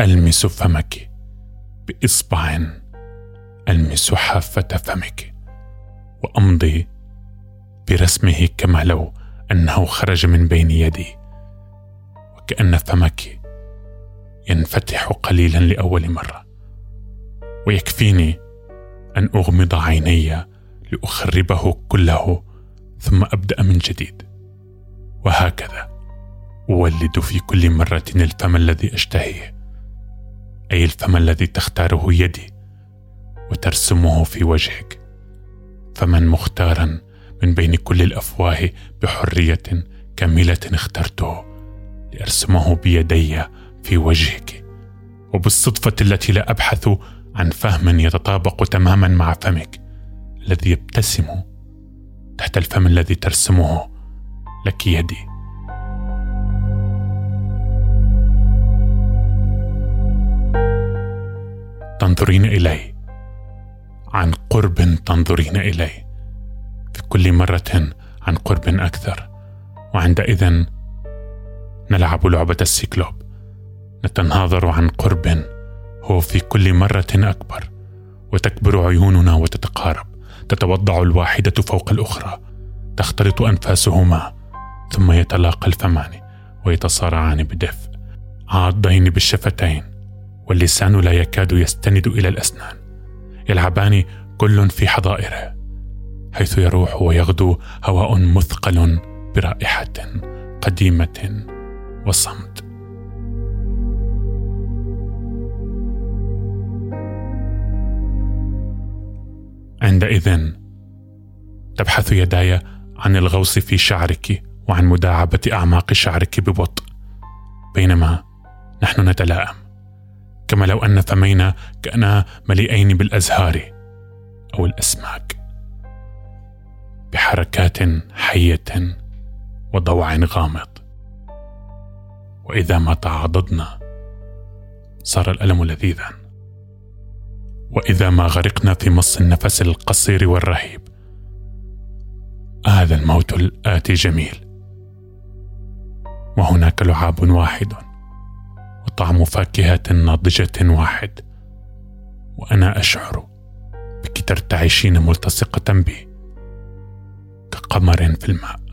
ألمس فمك باصبع ألمس حافة فمك وأمضي برسمه كما لو أنه خرج من بين يدي. وكأن فمك ينفتح قليلا لأول مرة. ويكفيني أن أغمض عيني لأخربه كله ثم أبدأ من جديد. وهكذا أولد في كل مرة الفم الذي أشتهيه. أي الفم الذي تختاره يدي وترسمه في وجهك. فمن مختارا من بين كل الأفواه بحرية كاملة اخترته لأرسمه بيدي في وجهك. وبالصدفة التي لا أبحث عن فهم يتطابق تماما مع فمك الذي يبتسم تحت الفم الذي ترسمه لك يدي. تنظرين الي عن قرب تنظرين الي في كل مرة عن قرب أكثر. وعندئذ نلعب لعبة السيكلوب. نتناظر عن قرب هو في كل مرة أكبر. وتكبر عيوننا وتتقارب. تتوضع الواحدة فوق الأخرى. تختلط أنفاسهما. ثم يتلاقى الفمان ويتصارعان بدفء. عاضين بالشفتين. واللسان لا يكاد يستند إلى الأسنان. يلعبان كل في حظائره حيث يروح ويغدو هواء مثقل برائحة قديمة وصمت عندئذ تبحث يداي عن الغوص في شعرك وعن مداعبة أعماق شعرك ببطء بينما نحن نتلاءم كما لو أن فمينا كأنا مليئين بالأزهار أو الأسماك بحركات حية وضوع غامض. وإذا ما تعاضدنا صار الألم لذيذا. وإذا ما غرقنا في مص النفس القصير والرهيب. هذا الموت الآتي جميل. وهناك لعاب واحد. وطعم فاكهة ناضجة واحد. وأنا أشعر بك ترتعشين ملتصقة بي كقمر في الماء.